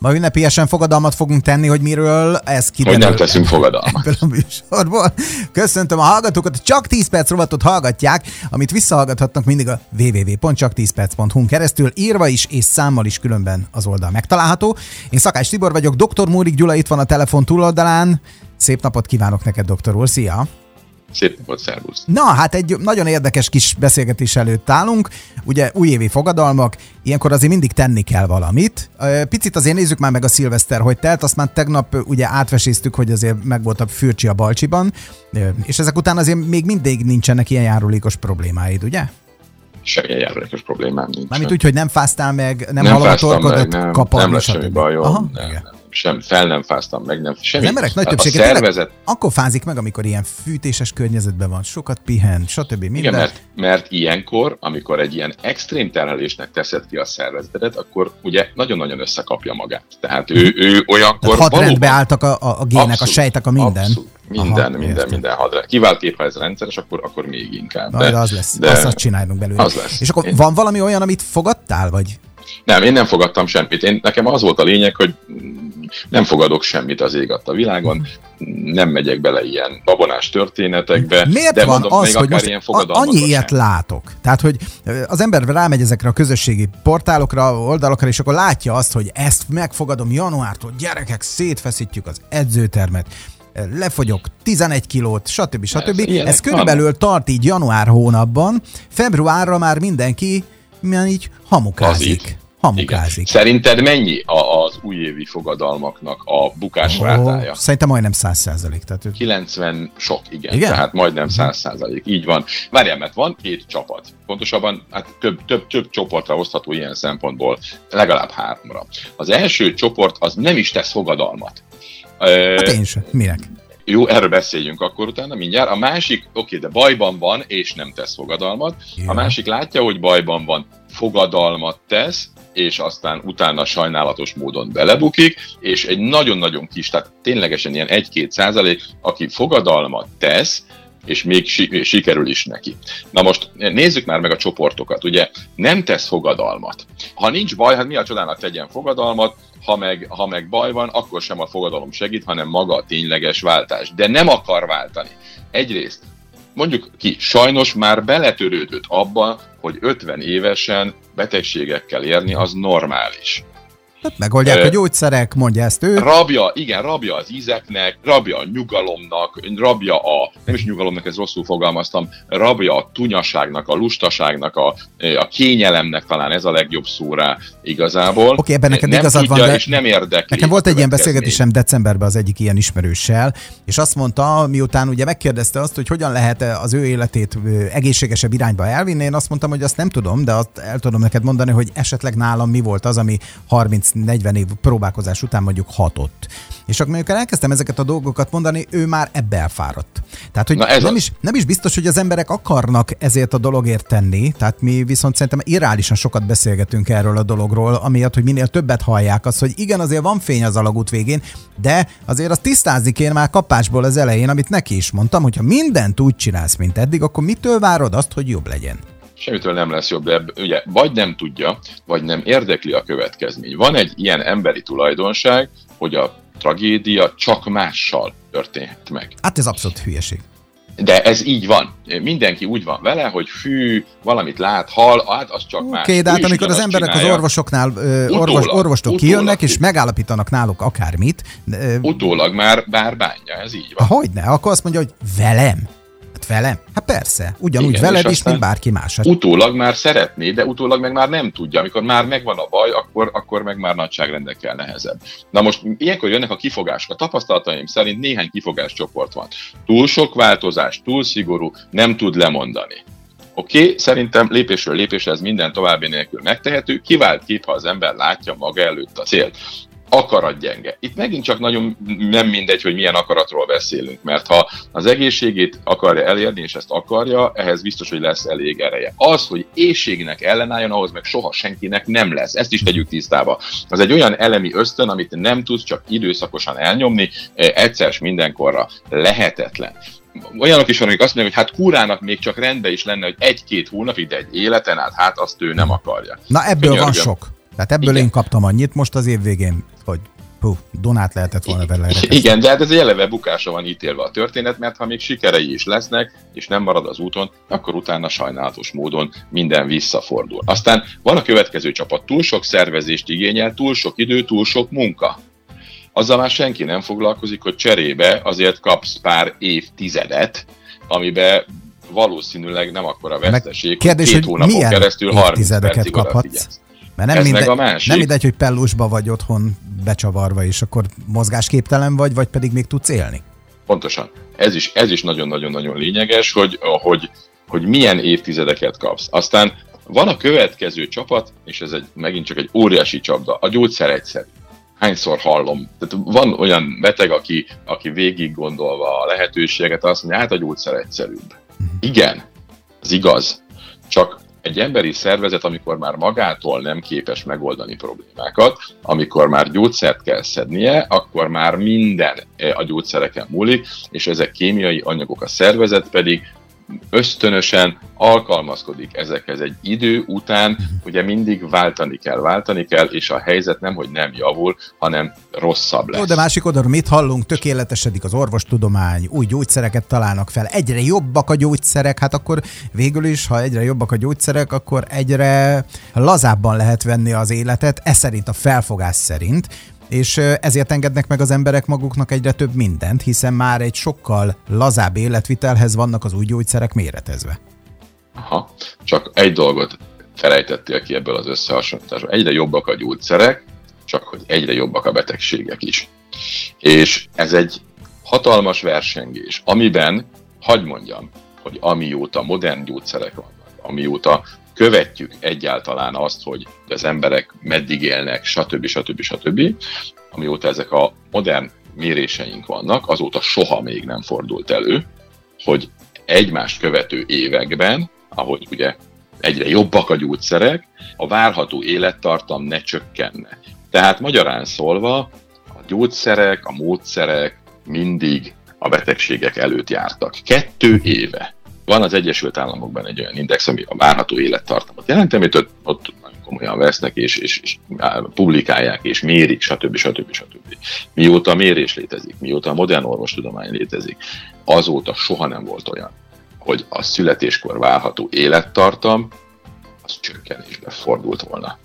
Ma ünnepélyesen fogadalmat fogunk tenni, hogy miről ez kiderül. Hogy nem teszünk fogadalmat. Ebből a műsorból. Köszöntöm a hallgatókat, csak 10 perc rovatot hallgatják, amit visszahallgathatnak mindig a www.csak10perc.hu keresztül, írva is és számmal is különben az oldal megtalálható. Én Szakás Tibor vagyok, dr. Múrik Gyula itt van a telefon túloldalán. Szép napot kívánok neked, doktor úr, szia! Szép napot, szervusz! Na, hát egy nagyon érdekes kis beszélgetés előtt állunk. Ugye újévi fogadalmak, ilyenkor azért mindig tenni kell valamit. Picit azért nézzük már meg a szilveszter, hogy telt, azt már tegnap ugye átveséztük, hogy azért meg volt a fürcsi a Balcsiban, és ezek után azért még mindig nincsenek ilyen járulékos problémáid, ugye? Semmilyen járulékos problémám nincs. Mármint úgy, hogy nem fáztál meg, nem, nem hallom a torkodat nem, nem lesz semmi bajom. Aha, nem, nem sem fel nem fáztam meg, nem semmi. Az emberek nagy többsége szervezet... akkor fázik meg, amikor ilyen fűtéses környezetben van, sokat pihen, stb. Minden. Igen, mert, mert ilyenkor, amikor egy ilyen extrém terhelésnek teszed ki a szervezetet, akkor ugye nagyon-nagyon összekapja magát. Tehát ő, ő olyankor Tehát hadrendbe álltak a, a, a gének, abszolút, a sejtek, a minden. Abszolút. Minden, Aha, minden, értem. minden hadrend. Kiváltképp, ha ez rendszeres, akkor, akkor még inkább. De, de az lesz, de, azt, azt csinálunk belőle. Az lesz. És akkor Én... van valami olyan, amit fogadtál, vagy? Nem, én nem fogadtam semmit. Én, nekem az volt a lényeg, hogy nem fogadok semmit az ég a világon, nem megyek bele ilyen babonás történetekbe. Miért de van mondom, az, hogy most ilyen annyi ilyet sem. látok? Tehát, hogy az ember rámegy ezekre a közösségi portálokra, oldalakra, és akkor látja azt, hogy ezt megfogadom januártól, gyerekek, szétfeszítjük az edzőtermet, lefogyok 11 kilót, stb. stb. Ez, Ez körülbelül van. tart így január hónapban, februárra már mindenki milyen így hamukázik. Hamukázik. Szerinted mennyi az újévi fogadalmaknak a bukás oh, rátája? Szerintem majdnem 100 százalék. Tehát... 90 sok, igen. igen? Tehát majdnem 100 százalék. Így van. Várjál, mert van két csapat. Pontosabban hát több, több, több csoportra osztható ilyen szempontból, legalább háromra. Az első csoport az nem is tesz fogadalmat. Hát én sem. Minek? Jó, erről beszéljünk akkor utána mindjárt. A másik, oké, de bajban van, és nem tesz fogadalmat. Ja. A másik látja, hogy bajban van, fogadalmat tesz, és aztán utána sajnálatos módon belebukik, és egy nagyon-nagyon kis, tehát ténylegesen ilyen 1-2 százalék, aki fogadalmat tesz, és még sikerül is neki. Na most nézzük már meg a csoportokat. Ugye nem tesz fogadalmat. Ha nincs baj, hát mi a csodának tegyen fogadalmat, ha meg, ha meg baj van, akkor sem a fogadalom segít, hanem maga a tényleges váltás. De nem akar váltani. Egyrészt mondjuk ki, sajnos már beletörődött abba, hogy 50 évesen betegségekkel érni az normális. Hát megoldják a gyógyszerek, mondja ezt ő. Rabja, igen, rabja az ízeknek, rabja a nyugalomnak, rabja a, nem is nyugalomnak, ez rosszul fogalmaztam, rabja a tunyaságnak, a lustaságnak, a, a kényelemnek talán ez a legjobb szó rá igazából. Oké, okay, ebben neked nem igazad tudja, van, de és nem érdekli. Nekem volt egy ilyen beszélgetésem decemberben az egyik ilyen ismerőssel, és azt mondta, miután ugye megkérdezte azt, hogy hogyan lehet az ő életét egészségesebb irányba elvinni, én azt mondtam, hogy azt nem tudom, de azt el tudom neked mondani, hogy esetleg nálam mi volt az, ami 30 30-40 év próbálkozás után mondjuk hatott. És akkor amikor elkezdtem ezeket a dolgokat mondani, ő már ebbe elfáradt. Tehát, hogy nem, is, nem is biztos, hogy az emberek akarnak ezért a dologért tenni, tehát mi viszont szerintem irreálisan sokat beszélgetünk erről a dologról, amiatt, hogy minél többet hallják az, hogy igen, azért van fény az alagút végén, de azért azt tisztázni kéne már kapásból az elején, amit neki is mondtam, hogyha mindent úgy csinálsz, mint eddig, akkor mitől várod azt, hogy jobb legyen? Semmitől nem lesz jobb, de ugye vagy nem tudja, vagy nem érdekli a következmény. Van egy ilyen emberi tulajdonság, hogy a tragédia csak mással történhet meg. Hát ez abszolút hülyeség. De ez így van. Mindenki úgy van vele, hogy fű, valamit lát, hal, hát az csak okay, más. Oké, de hát amikor az emberek csinálja. az orvosoknál, orvos, orvostól utólag, kijönnek, és megállapítanak náluk akármit. Utólag már bár bánja, ez így van. Hogyne, akkor azt mondja, hogy velem velem? Hát persze, ugyanúgy Igen, veled is, mint bárki más. Utólag már szeretné, de utólag meg már nem tudja. Amikor már megvan a baj, akkor, akkor meg már nagyságrendekkel nehezebb. Na most ilyenkor jönnek a kifogások. A tapasztalataim szerint néhány kifogás csoport van. Túl sok változás, túl szigorú, nem tud lemondani. Oké, okay, szerintem lépésről lépésre ez minden további nélkül megtehető, kivált kép, ha az ember látja maga előtt a célt akarat gyenge. Itt megint csak nagyon nem mindegy, hogy milyen akaratról beszélünk, mert ha az egészségét akarja elérni, és ezt akarja, ehhez biztos, hogy lesz elég ereje. Az, hogy éjségnek ellenálljon, ahhoz meg soha senkinek nem lesz. Ezt is tegyük tisztába. Az egy olyan elemi ösztön, amit nem tudsz csak időszakosan elnyomni, e, egyszer mindenkorra lehetetlen olyanok is van, akik azt mondják, hogy hát kúrának még csak rendben is lenne, hogy egy-két hónapig, de egy életen át, hát azt ő nem akarja. Na ebből Könyörgöm. van sok Tehát ebből Igen. én kaptam annyit most az év végén, hogy Hú, Donát lehetett volna vele. Igen, de hát ez egy eleve bukásra van ítélve a történet, mert ha még sikerei is lesznek, és nem marad az úton, akkor utána sajnálatos módon minden visszafordul. Aztán van a következő csapat, túl sok szervezést igényel, túl sok idő, túl sok munka. Azzal már senki nem foglalkozik, hogy cserébe azért kapsz pár évtizedet, amiben valószínűleg nem akkor a veszteség, kérdés, két hónapon milyen keresztül 30 percig kaphatsz? Mert nem, mindegy, nem mindegy, hogy pellusba vagy otthon becsavarva, és akkor mozgásképtelen vagy, vagy pedig még tudsz élni. Pontosan. Ez is, ez is nagyon-nagyon-nagyon lényeges, hogy, hogy, hogy milyen évtizedeket kapsz. Aztán van a következő csapat, és ez egy, megint csak egy óriási csapda, a gyógyszer egyszerű. Hányszor hallom. Tehát van olyan beteg, aki, aki végig gondolva a lehetőséget, azt mondja, hát a gyógyszer egyszerűbb. Uh-huh. Igen, ez igaz. Csak egy emberi szervezet, amikor már magától nem képes megoldani problémákat, amikor már gyógyszert kell szednie, akkor már minden a gyógyszereken múlik, és ezek kémiai anyagok, a szervezet pedig ösztönösen alkalmazkodik ezekhez egy idő után, ugye mindig váltani kell, váltani kell, és a helyzet nem, hogy nem javul, hanem rosszabb lesz. Jó, de másik oldalról mit hallunk? Tökéletesedik az orvostudomány, új gyógyszereket találnak fel, egyre jobbak a gyógyszerek, hát akkor végül is, ha egyre jobbak a gyógyszerek, akkor egyre lazábban lehet venni az életet, ez szerint a felfogás szerint, és ezért engednek meg az emberek maguknak egyre több mindent, hiszen már egy sokkal lazább életvitelhez vannak az új gyógyszerek méretezve. Aha, csak egy dolgot felejtettél ki ebből az összehasonlításból. Egyre jobbak a gyógyszerek, csak hogy egyre jobbak a betegségek is. És ez egy hatalmas versengés, amiben, hagy mondjam, hogy amióta modern gyógyszerek vannak, amióta követjük egyáltalán azt, hogy az emberek meddig élnek, stb. stb. stb. Amióta ezek a modern méréseink vannak, azóta soha még nem fordult elő, hogy egymást követő években, ahogy ugye egyre jobbak a gyógyszerek, a várható élettartam ne csökkenne. Tehát magyarán szólva, a gyógyszerek, a módszerek mindig a betegségek előtt jártak. Kettő éve van az Egyesült Államokban egy olyan index, ami a várható élettartamot jelenti, amit ott, ott nagyon komolyan vesznek, és, és, és publikálják, és mérik, stb. stb. stb. Mióta a mérés létezik, mióta a modern orvostudomány létezik, azóta soha nem volt olyan, hogy a születéskor várható élettartam az csökkenésbe fordult volna.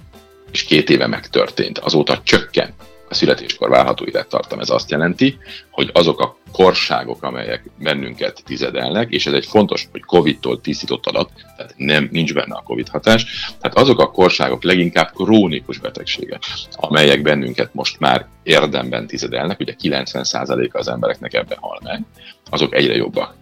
És két éve megtörtént, azóta csökken a születéskor várható élettartam. Ez azt jelenti, hogy azok a korságok, amelyek bennünket tizedelnek, és ez egy fontos, hogy COVID-tól tisztított adat, tehát nem, nincs benne a COVID hatás, tehát azok a korságok leginkább krónikus betegségek, amelyek bennünket most már érdemben tizedelnek, ugye 90%-a az embereknek ebben hal meg, azok egyre jobbak.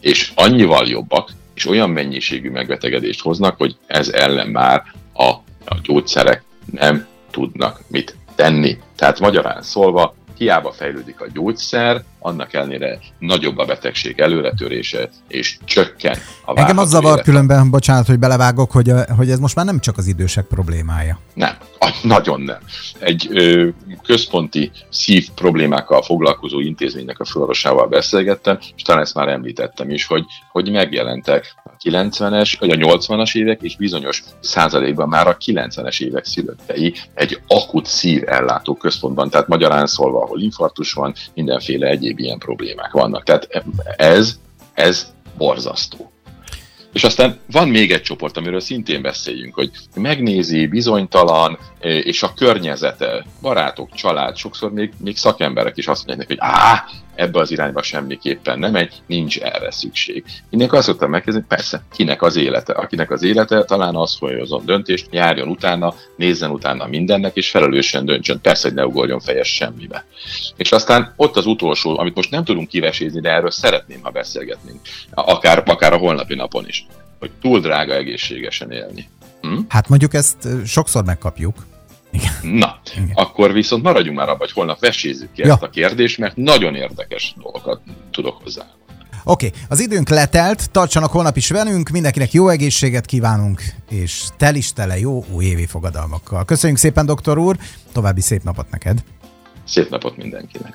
És annyival jobbak, és olyan mennyiségű megbetegedést hoznak, hogy ez ellen már a, a gyógyszerek nem tudnak mit tenni. Tehát magyarán szólva, hiába fejlődik a gyógyszer, annak ellenére nagyobb a betegség előretörése, és csökken a Engem az zavar különben, bocsánat, hogy belevágok, hogy, hogy ez most már nem csak az idősek problémája. Nem, nagyon nem. Egy ö, központi szív problémákkal foglalkozó intézménynek a főorvosával beszélgettem, és talán ezt már említettem is, hogy, hogy megjelentek 90-es, vagy a 80-as évek, és bizonyos százalékban már a 90-es évek szülöttei egy akut szív ellátó központban, tehát magyarán szólva, ahol infarktus van, mindenféle egyéb ilyen problémák vannak. Tehát ez, ez borzasztó. És aztán van még egy csoport, amiről szintén beszéljünk, hogy megnézi, bizonytalan, és a környezete, barátok, család, sokszor még, még szakemberek is azt mondják, hogy á, ebbe az irányba semmiképpen nem megy, nincs erre szükség. Mindenki azt szoktam megkérdezni, persze, kinek az élete? Akinek az élete talán az folyozon döntést, járjon utána, nézzen utána mindennek, és felelősen döntsön. Persze, hogy ne ugorjon fejes semmibe. És aztán ott az utolsó, amit most nem tudunk kivesézni, de erről szeretném, ha beszélgetnénk, akár, akár a holnapi napon is, hogy túl drága egészségesen élni. Hm? Hát mondjuk ezt sokszor megkapjuk. Igen. Na, Igen. akkor viszont maradjunk már abban, hogy holnap vesézzük ki ja. ezt a kérdést, mert nagyon érdekes dolgokat tudok hozzá. Oké, okay, az időnk letelt, tartsanak holnap is velünk, mindenkinek jó egészséget kívánunk, és tel is tele jó újévi fogadalmakkal. Köszönjük szépen, doktor úr, további szép napot neked! Szép napot mindenkinek!